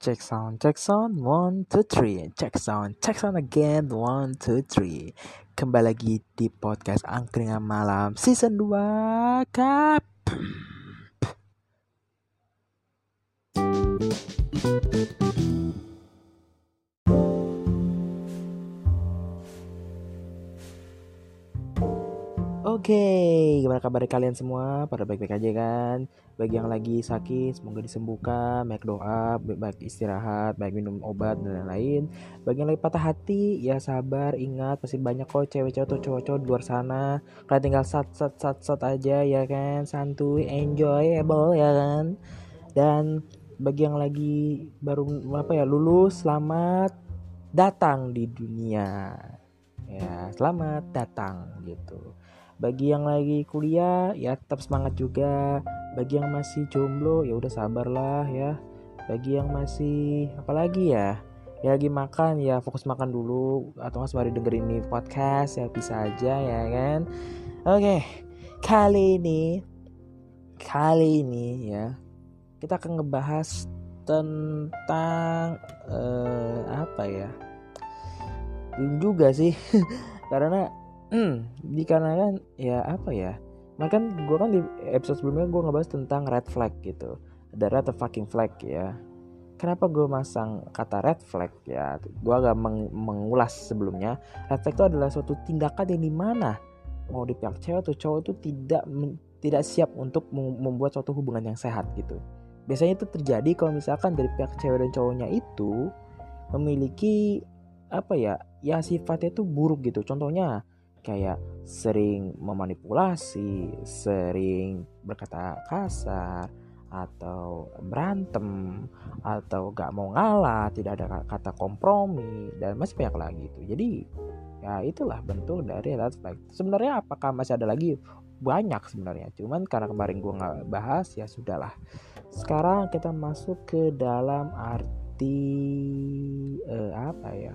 Check sound, check sound, one, two, three. Check sound, check sound again, one, two, three. Kembali lagi di podcast Angkringan Malam Season 2 Kap. Oke, gimana kabar kalian semua? Pada baik-baik aja kan? Bagi yang lagi sakit, semoga disembuhkan, baik doa, baik istirahat, baik minum obat dan lain-lain. Bagi yang lagi patah hati, ya sabar, ingat pasti banyak kok cewek-cewek atau cowok-cowok di luar sana. Kalian tinggal sat sat sat sat aja ya kan, santuy, enjoyable ya kan. Dan bagi yang lagi baru apa ya lulus, selamat datang di dunia. Ya, selamat datang gitu bagi yang lagi kuliah ya tetap semangat juga. Bagi yang masih jomblo ya udah sabarlah ya. Bagi yang masih apalagi ya? Ya lagi makan ya fokus makan dulu. Atau nggak sembari dengerin ini podcast ya bisa aja ya kan? Oke kali ini kali ini ya kita akan ngebahas tentang uh, apa ya? Belum juga sih. Karena Hmm, dikarenakan ya apa ya? Makan gue kan di episode sebelumnya gue ngebahas tentang red flag gitu. Ada red fucking flag ya. Kenapa gue masang kata red flag ya? Gue agak meng mengulas sebelumnya. Red flag itu adalah suatu tindakan yang di mana mau di pihak cewek atau cowok itu tidak tidak siap untuk membuat suatu hubungan yang sehat gitu. Biasanya itu terjadi kalau misalkan dari pihak cewek dan cowoknya itu memiliki apa ya? Ya sifatnya itu buruk gitu. Contohnya kayak sering memanipulasi, sering berkata kasar, atau berantem, atau gak mau ngalah, tidak ada kata kompromi, dan masih banyak lagi itu. Jadi ya itulah bentuk dari red flag. Sebenarnya apakah masih ada lagi? Banyak sebenarnya, cuman karena kemarin gue nggak bahas ya sudahlah. Sekarang kita masuk ke dalam arti uh, apa ya?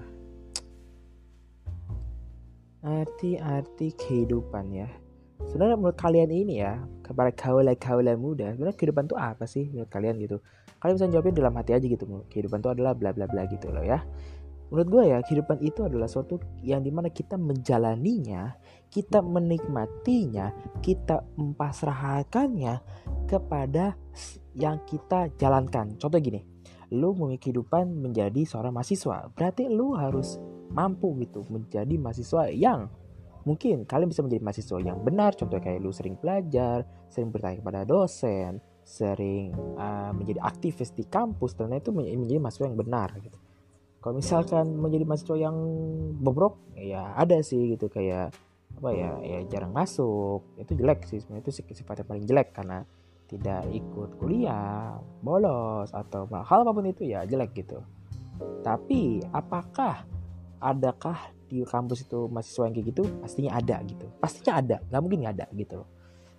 Arti-arti kehidupan ya. Sebenarnya menurut kalian ini ya kepada kaula-kaula muda sebenarnya kehidupan itu apa sih menurut kalian gitu? Kalian bisa jawabnya dalam hati aja gitu kehidupan itu adalah bla bla bla gitu loh ya. Menurut gue ya kehidupan itu adalah suatu yang di mana kita menjalaninya kita menikmatinya kita mempasrahkannya kepada yang kita jalankan. Contoh gini lu memiliki kehidupan menjadi seorang mahasiswa. Berarti lu harus mampu gitu menjadi mahasiswa yang mungkin kalian bisa menjadi mahasiswa yang benar. Contoh kayak lu sering belajar sering bertanya kepada dosen sering uh, menjadi aktivis di kampus dan itu menjadi mahasiswa yang benar gitu. Kalau misalkan menjadi mahasiswa yang bobrok ya ada sih gitu kayak apa ya ya jarang masuk. Itu jelek sih sebenarnya itu sifatnya paling jelek karena tidak ikut kuliah bolos atau hal apa pun itu ya jelek gitu. Tapi apakah adakah di kampus itu mahasiswa yang kayak gitu? Pastinya ada gitu. Pastinya ada. Nggak mungkin nggak ada gitu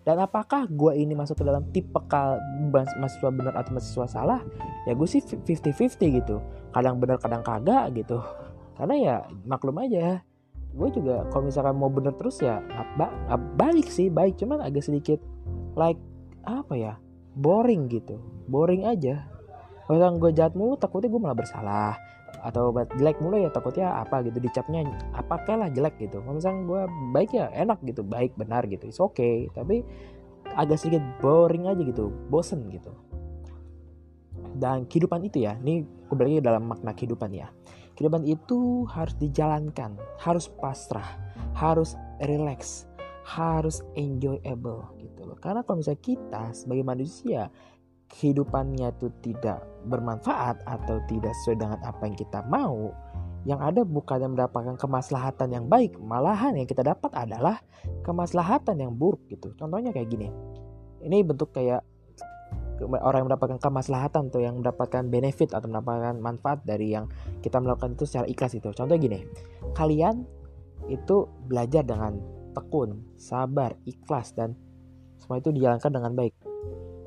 dan apakah gue ini masuk ke dalam tipe kal mahasiswa benar atau mahasiswa salah? Ya gue sih 50-50 gitu. Kadang benar kadang kagak gitu. Karena ya maklum aja. Gue juga kalau misalkan mau bener terus ya balik sih baik. Cuman agak sedikit like apa ya boring gitu. Boring aja. Kalau gue jahat mulu takutnya gue malah bersalah atau jelek mulu ya takutnya apa gitu dicapnya apa lah jelek gitu. Kalau misalnya gue baik ya enak gitu baik benar gitu it's okay. Tapi agak sedikit boring aja gitu bosen gitu. Dan kehidupan itu ya ini kembali dalam makna kehidupan ya. Kehidupan itu harus dijalankan harus pasrah harus relax harus enjoyable gitu loh. Karena kalau misalnya kita sebagai manusia kehidupannya itu tidak bermanfaat atau tidak sesuai dengan apa yang kita mau, yang ada bukan yang mendapatkan kemaslahatan yang baik, malahan yang kita dapat adalah kemaslahatan yang buruk gitu. Contohnya kayak gini. Ini bentuk kayak orang yang mendapatkan kemaslahatan atau yang mendapatkan benefit atau mendapatkan manfaat dari yang kita melakukan itu secara ikhlas itu. Contoh gini, kalian itu belajar dengan tekun, sabar, ikhlas dan semua itu dijalankan dengan baik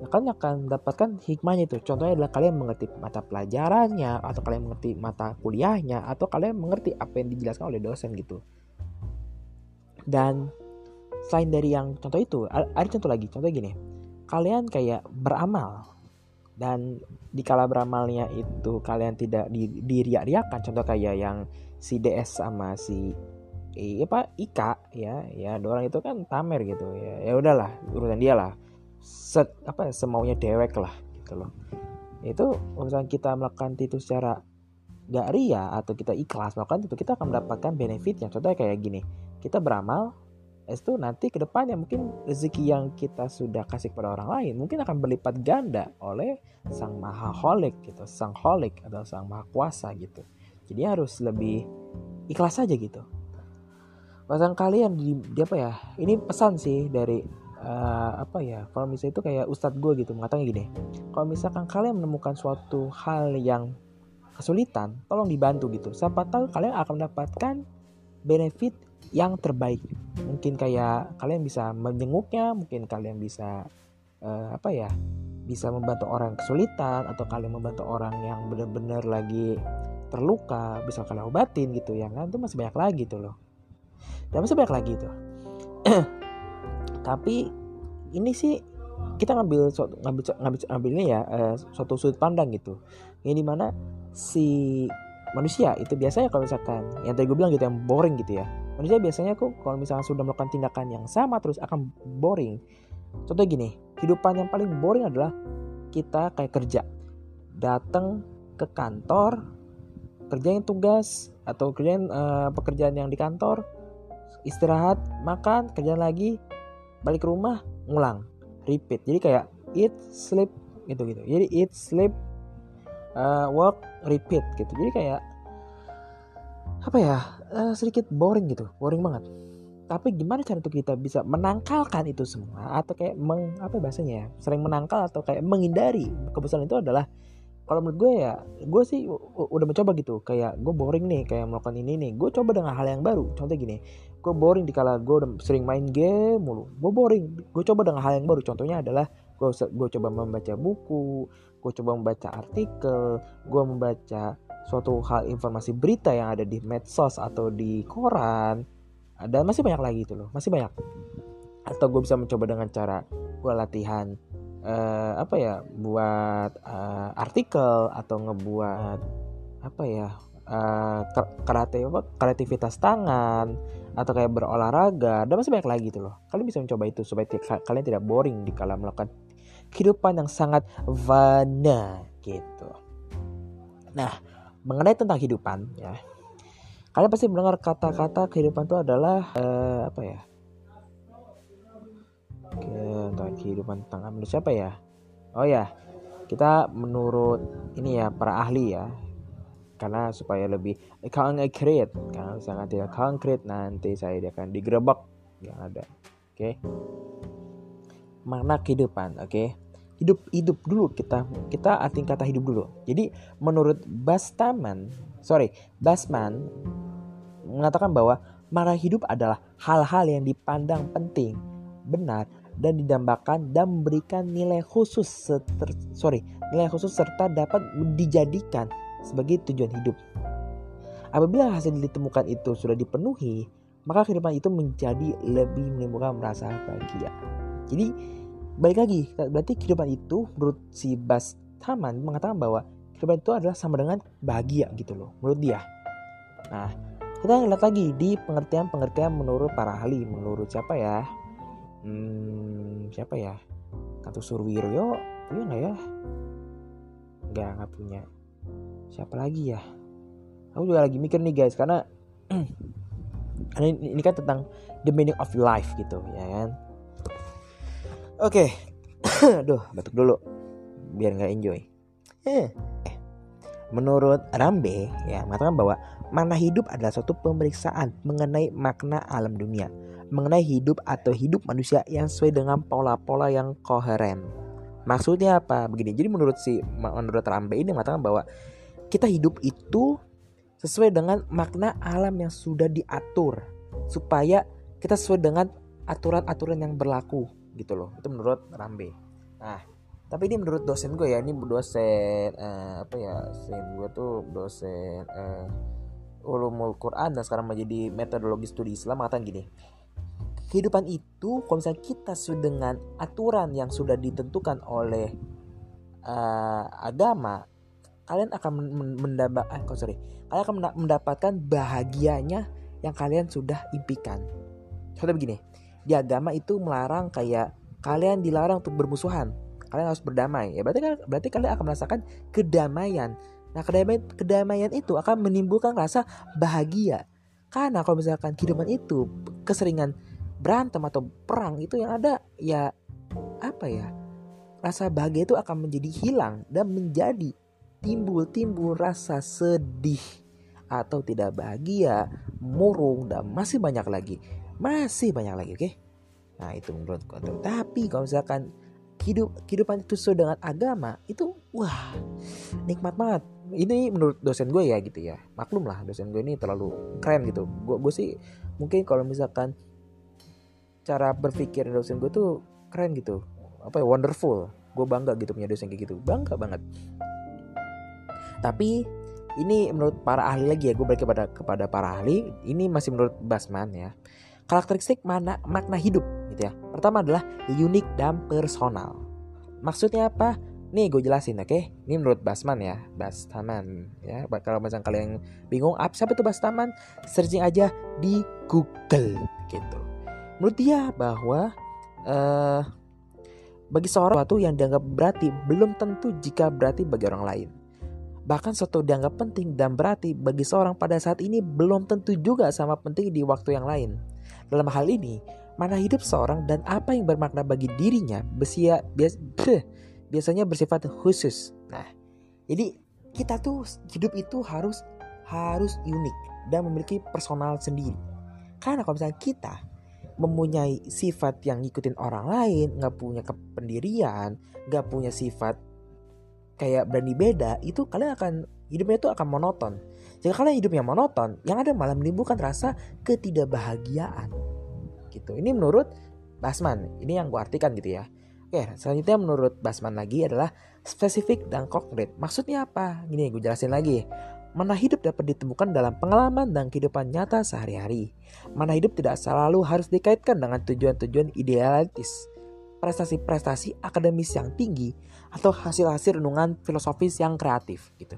kalian akan mendapatkan hikmahnya itu. Contohnya adalah kalian mengerti mata pelajarannya atau kalian mengerti mata kuliahnya atau kalian mengerti apa yang dijelaskan oleh dosen gitu. Dan selain dari yang contoh itu ada contoh lagi. Contoh gini kalian kayak beramal. Dan di kala beramalnya itu kalian tidak di, diriak-riakan contoh kayak yang si DS sama si eh, apa Ika ya ya dua orang itu kan tamer gitu ya ya udahlah urusan dia lah set apa ya, semaunya dewek lah gitu loh. Itu misalnya kita melakukan itu secara gak ria atau kita ikhlas melakukan itu kita akan mendapatkan benefitnya contohnya kayak gini. Kita beramal itu nanti ke depannya mungkin rezeki yang kita sudah kasih kepada orang lain mungkin akan berlipat ganda oleh sang maha holik gitu sang holik atau sang maha kuasa gitu. Jadi harus lebih ikhlas saja gitu. Pasang kalian di, di apa ya ini pesan sih dari uh, apa ya kalau misalnya itu kayak ustadz gue gitu mengatakan gini kalau misalkan kalian menemukan suatu hal yang kesulitan tolong dibantu gitu. Siapa tahu kalian akan mendapatkan benefit yang terbaik. Mungkin kayak kalian bisa menjenguknya mungkin kalian bisa uh, apa ya bisa membantu orang kesulitan atau kalian membantu orang yang benar-benar lagi terluka bisa kalian obatin gitu ya kan? Itu masih banyak lagi tuh loh. Dan masih banyak lagi tuh tapi ini sih kita ngambil ngambil ngambil ngambil ini ya uh, suatu sudut pandang gitu. Ini di mana si manusia itu biasanya kalau misalkan yang tadi gue bilang gitu yang boring gitu ya. Manusia biasanya kok kalau misalnya sudah melakukan tindakan yang sama terus akan boring. Contoh gini kehidupan yang paling boring adalah kita kayak kerja. Datang ke kantor kerjain tugas atau kerjain uh, pekerjaan yang di kantor istirahat makan kerjaan lagi balik ke rumah ngulang repeat. Jadi kayak eat sleep gitu gitu jadi eat sleep uh, work repeat gitu. Jadi kayak apa ya uh, sedikit boring gitu boring banget. Tapi gimana cara untuk kita bisa menangkalkan itu semua atau kayak meng apa bahasanya ya sering menangkal atau kayak menghindari? Kebosanan itu adalah kalau menurut gue ya gue sih udah mencoba gitu. Kayak gue boring nih kayak melakukan ini nih. Gue coba dengan hal yang baru. Contoh gini gue boring di kala gue sering main game mulu. Gue boring. Gue coba dengan hal yang baru. Contohnya adalah gue gue coba membaca buku gue coba membaca artikel gue membaca suatu hal informasi berita yang ada di medsos atau di koran. Dan masih banyak lagi itu loh. Masih banyak. Atau gue bisa mencoba dengan cara gue latihan uh, apa ya buat uh, artikel atau ngebuat apa ya uh, karate apa kreativitas tangan atau kayak berolahraga dan masih banyak lagi itu loh kalian bisa mencoba itu supaya kalian tidak boring di kala melakukan kehidupan yang sangat fana gitu. Nah, mengenai tentang kehidupan ya. Kalian pasti mendengar kata-kata kehidupan itu adalah uh, apa ya? Oke, tentang kehidupan tentang manusia apa ya? Oh ya, kita menurut ini ya para ahli ya karena supaya lebih konkret karena sangat tidak konkret nanti saya akan digerebek yang ada oke okay? makna kehidupan oke okay? hidup hidup dulu kita kita arti kata hidup dulu jadi menurut Bastaman sorry Basman mengatakan bahwa makna hidup adalah hal-hal yang dipandang penting benar dan didambakan dan memberikan nilai khusus seter, sorry nilai khusus serta dapat dijadikan sebagai tujuan hidup. Apabila hasil ditemukan itu sudah dipenuhi, maka kehidupan itu menjadi lebih menimbulkan merasa bahagia. Jadi balik lagi, berarti kehidupan itu menurut si Bas Taman mengatakan bahwa kehidupan itu adalah sama dengan bahagia gitu loh, menurut dia. Nah, kita lihat lagi di pengertian-pengertian menurut para ahli, menurut siapa ya? Hmm, siapa ya? Katu Surwiryo, punya nggak ya? Nggak, nggak punya. Siapa lagi ya? Aku juga lagi mikir nih guys, karena ini, kan tentang the meaning of life gitu, ya kan? Oke, okay. aduh batuk dulu biar nggak enjoy. Eh, menurut Rambe ya mengatakan bahwa makna hidup adalah suatu pemeriksaan mengenai makna alam dunia, mengenai hidup atau hidup manusia yang sesuai dengan pola-pola yang koheren. Maksudnya apa? Begini. Jadi menurut si menurut Rambe ini mengatakan bahwa kita hidup itu sesuai dengan makna alam yang sudah diatur supaya kita sesuai dengan aturan-aturan yang berlaku gitu loh. Itu menurut Rambe. Nah tapi ini menurut dosen gue ya ini dosen uh, apa ya dosen gue tuh dosen uh, ulumul Quran dan sekarang menjadi metodologi studi Islam mengatakan gini kehidupan itu kalau misalnya kita sesuai dengan aturan yang sudah ditentukan oleh uh, agama kalian akan mendapat eh sorry. Kalian akan mendapatkan bahagianya yang kalian sudah impikan. Contoh begini di agama itu melarang kayak kalian dilarang untuk bermusuhan. Kalian harus berdamai. Ya berarti berarti kalian akan merasakan kedamaian. Nah kedamaian kedamaian itu akan menimbulkan rasa bahagia. Karena kalau misalkan kehidupan itu keseringan berantem atau perang itu yang ada ya apa ya rasa bahagia itu akan menjadi hilang dan menjadi timbul-timbul rasa sedih atau tidak bahagia, murung dan masih banyak lagi. Masih banyak lagi, oke? Okay? Nah, itu menurut tuh. Tapi kalau misalkan hidup kehidupan itu sesuai dengan agama, itu wah, nikmat banget. Ini menurut dosen gue ya gitu ya. Maklum lah dosen gue ini terlalu keren gitu. Gue gue sih mungkin kalau misalkan cara berpikir dosen gue tuh keren gitu. Apa ya wonderful. Gue bangga gitu punya dosen kayak gitu. Bangga banget. Tapi ini menurut para ahli lagi ya gue balik kepada kepada para ahli ini masih menurut Basman ya. Karakteristik mana makna hidup gitu ya. Pertama adalah unik dan personal. Maksudnya apa? Nih gue jelasin oke? Okay? ini menurut Basman ya Bastaman ya. Kalau misalnya kalian bingung apa siapa itu Bastaman searching aja di Google gitu. Menurut dia bahwa uh, bagi seorang sesuatu yang dianggap berarti belum tentu jika berarti bagi orang lain Bahkan suatu dianggap penting dan berarti bagi seorang pada saat ini belum tentu juga sama penting di waktu yang lain. Dalam hal ini, mana hidup seorang dan apa yang bermakna bagi dirinya besia, bias, biasanya bersifat khusus. Nah, jadi kita tuh hidup itu harus harus unik dan memiliki personal sendiri. Karena kalau misalnya kita mempunyai sifat yang ngikutin orang lain, nggak punya kependirian, nggak punya sifat kayak berani beda itu kalian akan hidupnya itu akan monoton. Jika kalian hidupnya monoton yang ada malah menimbulkan rasa ketidakbahagiaan. Gitu. Ini menurut Basman. Ini yang gue artikan gitu ya. Oke selanjutnya menurut Basman lagi adalah spesifik dan konkret. Maksudnya apa? Gini gue jelasin lagi. Mana hidup dapat ditemukan dalam pengalaman dan kehidupan nyata sehari-hari. Mana hidup tidak selalu harus dikaitkan dengan tujuan-tujuan idealistis prestasi-prestasi akademis yang tinggi atau hasil-hasil renungan filosofis yang kreatif gitu.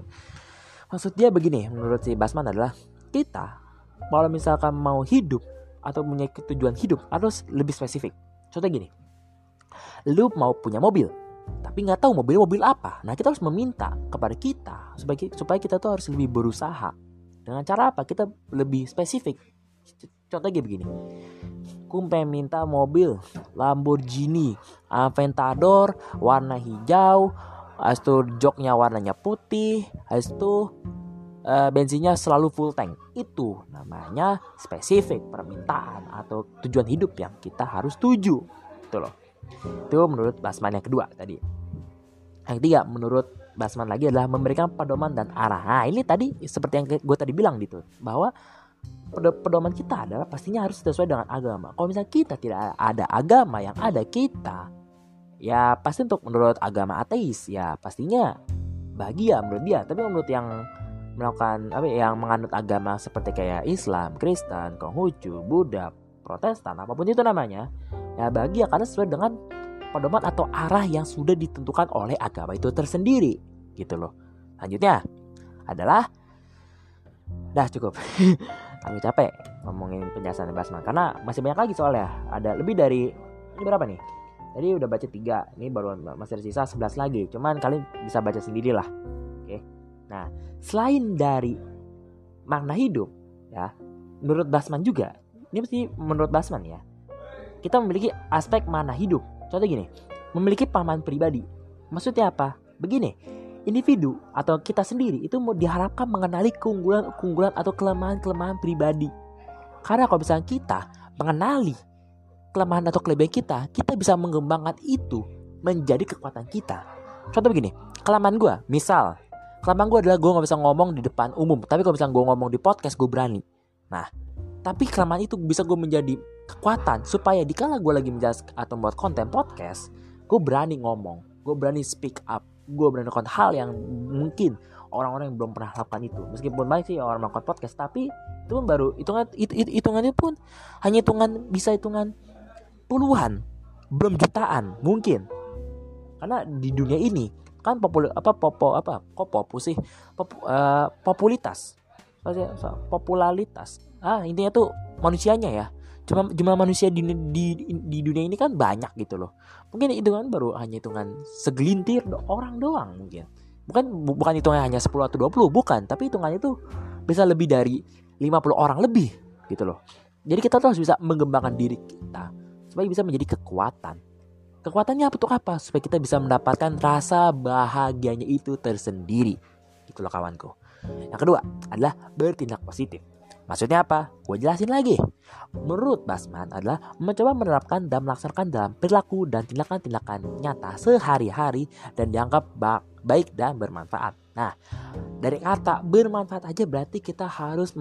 Maksud dia begini, menurut si Basman adalah kita kalau misalkan mau hidup atau punya tujuan hidup harus lebih spesifik. Contoh gini, lu mau punya mobil, tapi nggak tahu mobil mobil apa. Nah kita harus meminta kepada kita supaya supaya kita tuh harus lebih berusaha. Dengan cara apa? Kita lebih spesifik. Contohnya begini, aku pengen minta mobil Lamborghini Aventador warna hijau Habis itu joknya warnanya putih Habis itu uh, bensinnya selalu full tank. Itu namanya spesifik permintaan Atau tujuan hidup yang kita harus tuju. Itu loh. Itu menurut Basman yang kedua tadi. Yang ketiga menurut Basman lagi adalah memberikan pedoman dan arah Nah ini tadi seperti yang gue tadi bilang gitu Bahwa pedoman kita adalah pastinya harus sesuai dengan agama. Kalau misalnya kita tidak ada agama yang ada kita, ya pasti untuk menurut agama ateis ya pastinya bahagia menurut dia. Tapi menurut yang melakukan apa ya, yang menganut agama seperti kayak Islam, Kristen, Konghucu, Buddha, Protestan, apa pun itu namanya, ya bahagia karena sesuai dengan pedoman atau arah yang sudah ditentukan oleh agama itu tersendiri, gitu loh. Selanjutnya adalah dah cukup Aku capek ngomongin penjelasan Basman karena masih banyak lagi soalnya. Ada lebih dari ini berapa nih? Tadi udah baca tiga, ini baru masih tersisa 11 lagi. Cuman kalian bisa baca sendiri lah. Oke. Nah, selain dari makna hidup, ya, menurut Basman juga, ini mesti menurut Basman ya, kita memiliki aspek makna hidup. Contoh gini, memiliki paman pribadi. Maksudnya apa? Begini, individu atau kita sendiri itu mau diharapkan mengenali keunggulan-keunggulan atau kelemahan-kelemahan pribadi. Karena kalau misalnya kita mengenali kelemahan atau kelebihan kita, kita bisa mengembangkan itu menjadi kekuatan kita. Contoh begini, kelemahan gue, misal, kelemahan gue adalah gue gak bisa ngomong di depan umum, tapi kalau misalnya gue ngomong di podcast, gue berani. Nah, tapi kelemahan itu bisa gue menjadi kekuatan supaya dikala gue lagi menjelaskan atau membuat konten podcast, gue berani ngomong, gue berani speak up, gue melakukan hal yang mungkin orang-orang yang belum pernah lakukan itu. Meskipun banyak sih orang melakukan podcast tapi itu pun baru hitungan it, it, hitungannya pun hanya hitungan bisa hitungan puluhan belum jutaan mungkin. Karena di dunia ini kan popul apa popo apa kok popu sih? Pop, uh, populitas. Popularitas ah intinya tuh manusianya ya cuma jumlah manusia di, di di dunia ini kan banyak gitu loh. Mungkin itu kan baru hanya hitungan segelintir orang doang mungkin. Bukan bu, bukan hitungannya hanya 10 atau 20 bukan. Tapi hitungannya itu bisa lebih dari 50 orang lebih gitu loh. Jadi kita tuh harus bisa mengembangkan diri kita supaya bisa menjadi kekuatan. Kekuatannya apa tuh? Apa? Supaya kita bisa mendapatkan rasa bahagianya itu tersendiri. Loh kawanku. Yang kedua adalah bertindak positif Maksudnya apa? Gue jelasin lagi. Menurut Basman adalah mencoba menerapkan dan melaksanakan dalam perilaku dan tindakan-tindakan nyata sehari-hari dan dianggap baik dan bermanfaat. Nah, dari kata bermanfaat aja berarti kita harus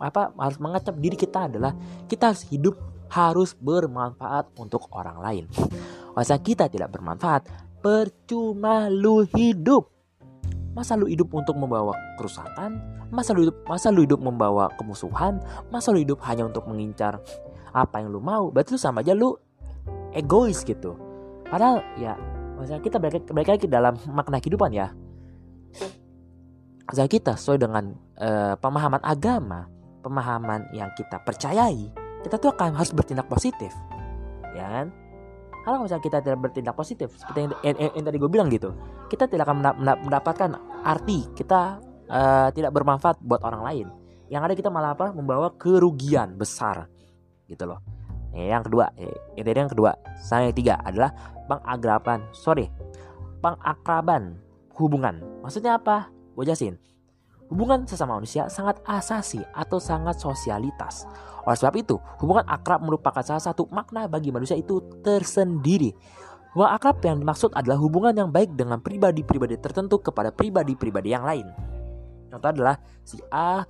apa harus mengecap diri kita adalah kita harus hidup harus bermanfaat untuk orang lain. Masa kita tidak bermanfaat, percuma lu hidup. Masa lu hidup untuk membawa kerusakan? Masa lu hidup masa lu hidup membawa kemusuhan? Masa lu hidup hanya untuk mengincar apa yang lu mau? Berarti lu sama aja lu egois gitu. Padahal ya masa kita balik, lagi dalam makna kehidupan ya. Masa kita sesuai dengan uh, pemahaman agama, pemahaman yang kita percayai, kita tuh akan harus bertindak positif. Ya kan? Kalau misalnya kita tidak bertindak positif seperti yang, yang, yang, yang tadi gue bilang gitu kita tidak akan mendapatkan arti kita uh, tidak bermanfaat buat orang lain. Yang ada kita malah apa? Membawa kerugian besar gitu loh. Yang kedua yang yang kedua. Saya yang tiga adalah pengagraban sorry pengakraban hubungan. Maksudnya apa? Gue jelasin Hubungan sesama manusia sangat asasi atau sangat sosialitas. Oleh sebab itu, hubungan akrab merupakan salah satu makna bagi manusia itu tersendiri. Hubungan akrab yang dimaksud adalah hubungan yang baik dengan pribadi-pribadi tertentu kepada pribadi-pribadi yang lain. Contoh adalah si A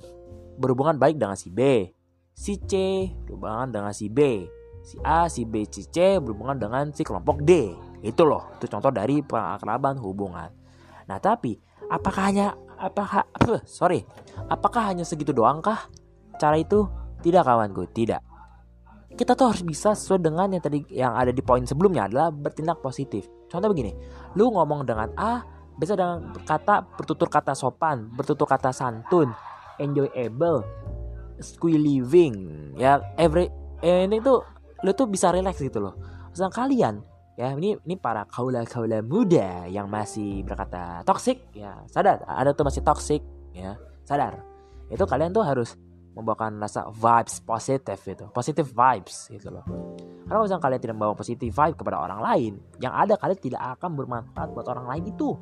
berhubungan baik dengan si B, si C berhubungan dengan si B, si A, si B, si C berhubungan dengan si kelompok D. Itu loh, itu contoh dari pengakraban hubungan. Nah, tapi apakah hanya apakah uh, sorry. Apakah hanya segitu doang kah? Cara itu tidak kawanku tidak. Kita tuh harus bisa sesuai dengan yang tadi yang ada di poin sebelumnya adalah bertindak positif. Contoh begini lu ngomong dengan A bisa dengan kata bertutur kata sopan bertutur kata santun enjoyable squee living ya every eh, ini tuh lu tuh bisa relax gitu loh. Sedang kalian ya ini ini para kaula kaula muda yang masih berkata toxic. Ya sadar ada tuh masih toxic ya. Sadar. Itu kalian tuh harus membawakan rasa vibes positif itu positive vibes gitu loh. Karena misalnya kalian tidak membawa positive vibe kepada orang lain yang ada kalian tidak akan bermanfaat buat orang lain itu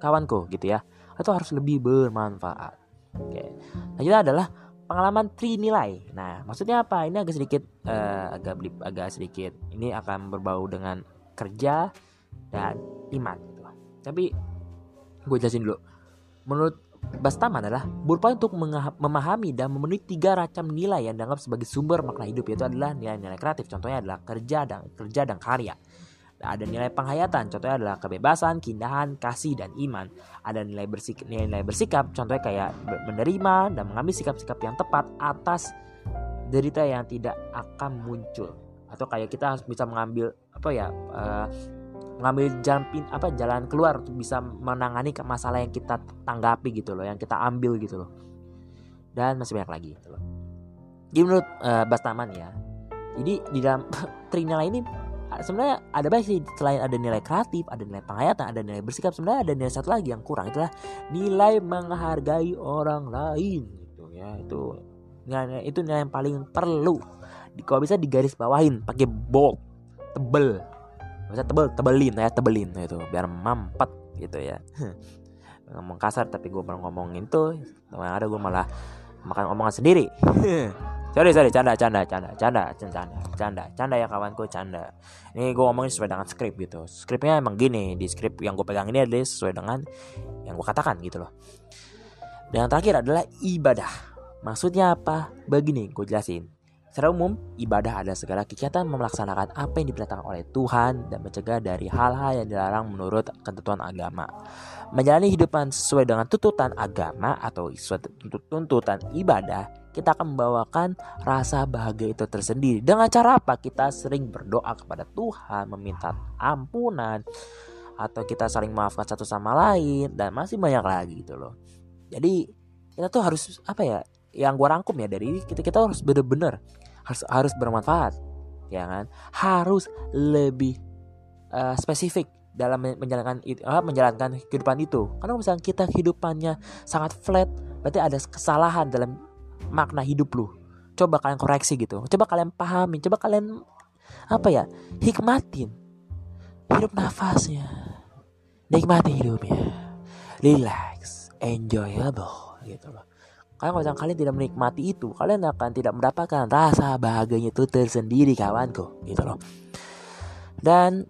kawanku gitu ya. Atau harus lebih bermanfaat. Oke. Itu adalah pengalaman tri nilai nah maksudnya apa? Ini agak sedikit uh, agak agak sedikit. Ini akan berbau dengan kerja dan iman gitu. Tapi gue jelasin dulu. Menurut Bastaman adalah berupaya untuk memahami dan memenuhi tiga macam nilai yang dianggap sebagai sumber makna hidup yaitu adalah nilai-nilai kreatif contohnya adalah kerja dan kerja dan karya ada nilai penghayatan contohnya adalah kebebasan keindahan kasih dan iman ada nilai bersikap nilai, nilai bersikap contohnya kayak menerima dan mengambil sikap-sikap yang tepat atas derita yang tidak akan muncul atau kayak kita harus bisa mengambil apa ya uh, mengambil jalan pin apa jalan keluar untuk bisa menangani masalah yang kita tanggapi gitu loh yang kita ambil gitu loh. Dan masih banyak lagi gitu loh. Jadi menurut uh, Bastaman ya jadi di dalam trinilai ini sebenarnya ada banyak sih selain ada nilai kreatif ada nilai penghayatan ada nilai bersikap sebenarnya ada nilai satu lagi yang kurang itulah nilai menghargai orang lain gitu ya itu nilai itu nilai yang paling perlu. Kalau bisa digaris bawahin pakai bold tebel. Bisa tebel tebelin ya tebelin itu biar mampet gitu ya. Ngomong kasar tapi gue ngomongin tuh. Yang ada gue malah makan omongan sendiri. Sorry sorry canda canda canda canda canda canda canda ya kawanku canda. Ini gue ngomongin sesuai dengan skrip gitu. Skripnya emang gini di skrip yang gue pegang ini adalah sesuai dengan yang gue katakan gitu loh. Dan yang terakhir adalah ibadah. Maksudnya apa? Begini gue jelasin Secara umum, ibadah adalah segala kegiatan melaksanakan apa yang diperintahkan oleh Tuhan dan mencegah dari hal-hal yang dilarang menurut ketentuan agama. Menjalani hidupan sesuai dengan tuntutan agama atau tuntutan ibadah, kita akan membawakan rasa bahagia itu tersendiri. Dengan cara apa? Kita sering berdoa kepada Tuhan, meminta ampunan, atau kita saling maafkan satu sama lain dan masih banyak lagi gitu loh jadi kita tuh harus apa ya yang gue rangkum ya dari kita kita harus bener-bener harus harus bermanfaat ya kan? Harus lebih uh, spesifik dalam menjalankan uh, menjalankan kehidupan itu. Karena misalnya kita kehidupannya sangat flat berarti ada kesalahan dalam makna hidup lu. Coba kalian koreksi gitu. Coba kalian pahami. Coba kalian apa ya hikmatin hidup nafasnya. Nikmati hidupnya. Relax. Enjoyable. Gitu loh karena kalau kalian tidak menikmati itu kalian akan tidak mendapatkan rasa bahagianya itu tersendiri kawanku. Gitu loh. Dan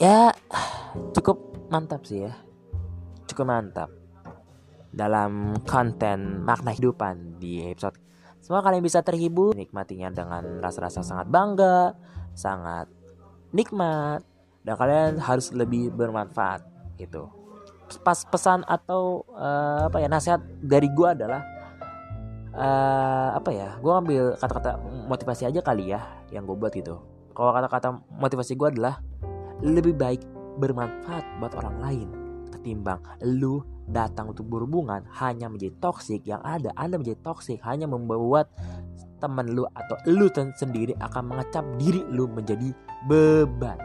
ya cukup mantap sih ya. Cukup mantap. Dalam konten makna kehidupan di episode. Semoga kalian bisa terhibur nikmatinya dengan rasa-rasa sangat bangga, sangat nikmat dan kalian harus lebih bermanfaat gitu. Pas pesan atau uh, apa ya nasihat dari gue adalah uh, apa ya? Gue ambil kata-kata motivasi aja kali ya yang gue buat gitu. Kalau kata-kata motivasi gue adalah lebih baik bermanfaat buat orang lain ketimbang lu datang untuk berhubungan hanya menjadi toksik yang ada anda menjadi toksik hanya membuat teman lu atau lu sendiri akan mengecap diri lu menjadi beban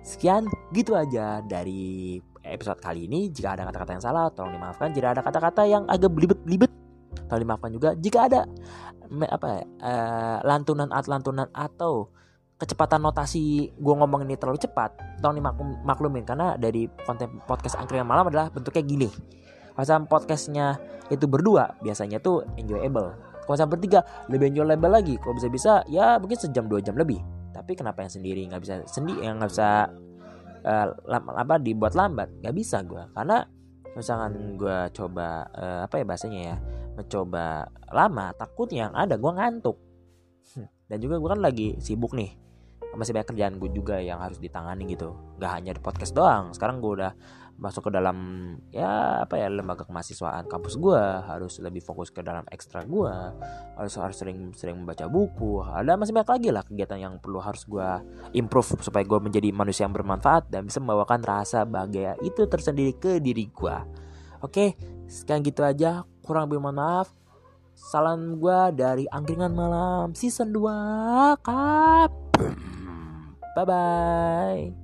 sekian gitu aja dari episode kali ini jika ada kata-kata yang salah tolong dimaafkan. Jika ada kata-kata yang agak belibet-belibet tolong dimaafkan juga. Jika ada apa ya, uh, lantunan at lantunan atau kecepatan notasi gue ngomong ini terlalu cepat tolong dimaklumin karena dari konten podcast angkringan malam adalah bentuknya gini. Kalau podcastnya itu berdua biasanya tuh enjoyable. Kalau sampai bertiga lebih enjoyable lagi. Kalau bisa-bisa ya mungkin sejam dua jam lebih. Tapi kenapa yang sendiri nggak bisa sendiri yang nggak bisa uh, apa dibuat lambat. Nggak bisa gue karena misalkan gue coba uh, apa ya bahasanya ya mencoba lama takutnya yang ada gue ngantuk. Dan juga gue kan lagi sibuk nih. Masih banyak kerjaan gue juga yang harus ditangani gitu. Gak hanya di podcast doang. Sekarang gue udah masuk ke dalam ya apa ya lembaga kemahasiswaan kampus gue harus lebih fokus ke dalam ekstra gue harus harus sering sering membaca buku ada masih banyak lagi lah kegiatan yang perlu harus gue improve supaya gue menjadi manusia yang bermanfaat dan bisa membawakan rasa bahagia itu tersendiri ke diri gue oke sekian gitu aja. Kurang lebih mohon maaf. Salam gue dari angkringan malam season 2 kap Bye bye.